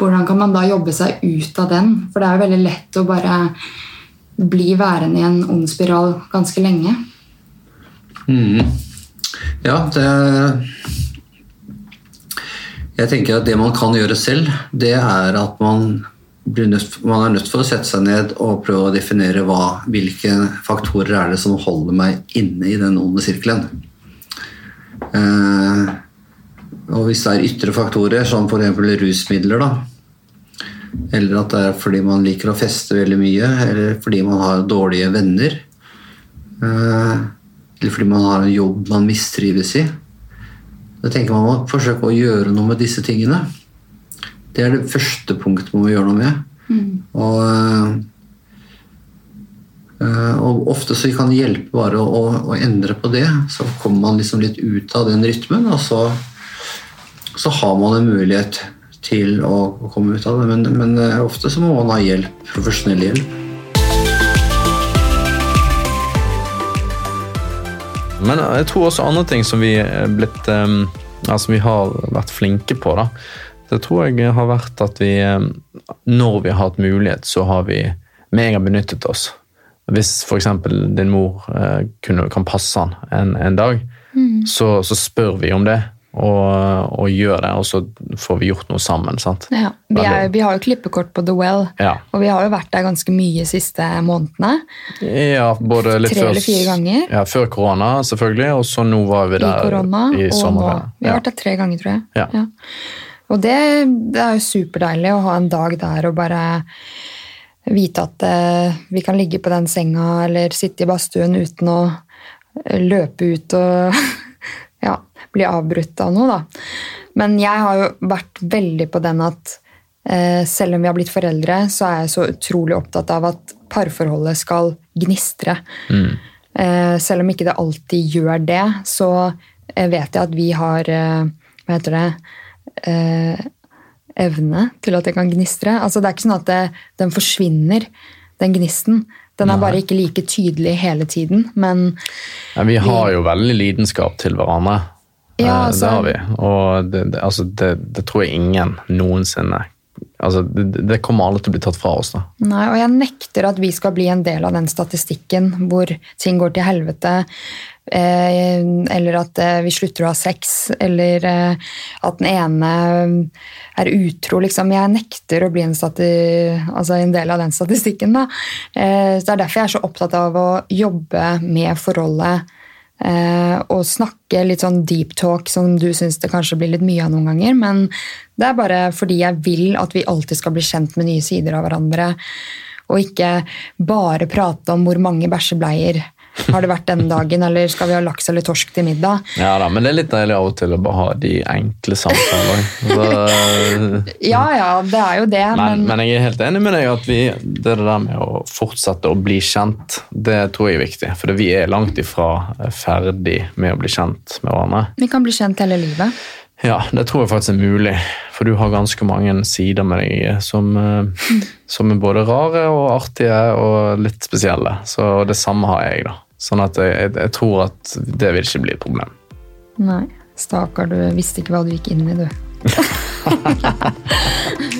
hvordan kan man da jobbe seg ut av den? For det er jo veldig lett å bare bli værende i en ond spiral ganske lenge. Mm. Ja, det Jeg tenker at det man kan gjøre selv, det er at man, nødt, man er nødt for å sette seg ned og prøve å definere hva, hvilke faktorer er det som holder meg inne i den onde sirkelen. Eh, og hvis det er ytre faktorer, som f.eks. rusmidler, da, eller at det er fordi man liker å feste veldig mye, eller fordi man har dårlige venner, eh, eller fordi man har en jobb man mistrives i. Da tenker man å forsøke å gjøre noe med disse tingene. Det er det første punktet man må gjøre noe med. Og, eh, og ofte så kan det hjelpe bare å, å, å endre på det. Så kommer man liksom litt ut av den rytmen, og så, så har man en mulighet til å, å komme ut av det. Men, men eh, ofte så må man ha hjelp, profesjonell hjelp. Men jeg tror også andre ting som vi, er blitt, altså vi har vært flinke på, da. Det tror jeg har vært at vi, når vi har hatt mulighet, så har vi med en gang benyttet oss. Hvis f.eks. din mor kunne, kan passe han en, en dag, Mm. så, så spør vi om det. Og, og gjør det, og så får vi gjort noe sammen. sant? Ja, vi, er, vi har jo klippekort på The Well, Ja. og vi har jo vært der ganske mye de siste månedene. Ja, både litt Tre før, eller fire ganger. Ja, før korona, selvfølgelig, og så nå var vi I der korona i og nå. sommerferien. Vi har Ja. vært der tre ganger, tror jeg. Ja. Og det, det er jo superdeilig å ha en dag der og bare vite at eh, vi kan ligge på den senga eller sitte i badstuen uten å løpe ut og ja, bli avbrutt av noe, da. Men jeg har jo vært veldig på den at eh, selv om vi har blitt foreldre, så er jeg så utrolig opptatt av at parforholdet skal gnistre. Eh, selv om ikke det alltid gjør det, så eh, vet jeg at vi har eh, Hva heter det? Eh, evne til at det kan gnistre. Altså, det er ikke sånn at det, den forsvinner, den gnisten. Den er Nei. bare ikke like tydelig hele tiden, men Ja, vi har jo veldig lidenskap til hverandre. Ja, Eh, altså- det har vi. Og det, det, altså, det, det tror jeg ingen noensinne altså, det, det kommer aldri til å bli tatt fra oss. da. Nei, og jeg nekter at vi skal bli en del av den statistikken hvor ting går til helvete, eh, eller at eh, vi slutter å ha sex, eller eh, at den ene er utro. Liksom. Jeg nekter å bli en, altså en del av den statistikken. Da. Så det er derfor jeg er så opptatt av å jobbe med forholdet. Eh, og snakke litt sånn deep talk som du syns det kanskje blir litt mye av noen ganger. Men det er bare fordi jeg vil at vi alltid skal bli kjent med nye sider av hverandre. Og ikke bare prate om hvor mange bæsjebleier har det vært denne dagen, eller skal vi ha laks eller torsk til middag. Ja da, Men det er litt deilig av og til å bare ha de enkle samtalene. Ja ja, det er jo det, men, men, men jeg er helt enig med deg at vi, det der med å fortsette å bli kjent, det tror jeg er viktig. For vi er langt ifra ferdig med å bli kjent med hverandre. vi kan bli kjent hele livet. Ja, det tror jeg faktisk er mulig. For du har ganske mange sider med deg som, eh, som er både rare og artige og litt spesielle. Så det samme har jeg, da. Sånn at jeg, jeg, jeg tror at det vil ikke bli et problem. Nei, stakkar, du visste ikke hva du gikk inn i, du.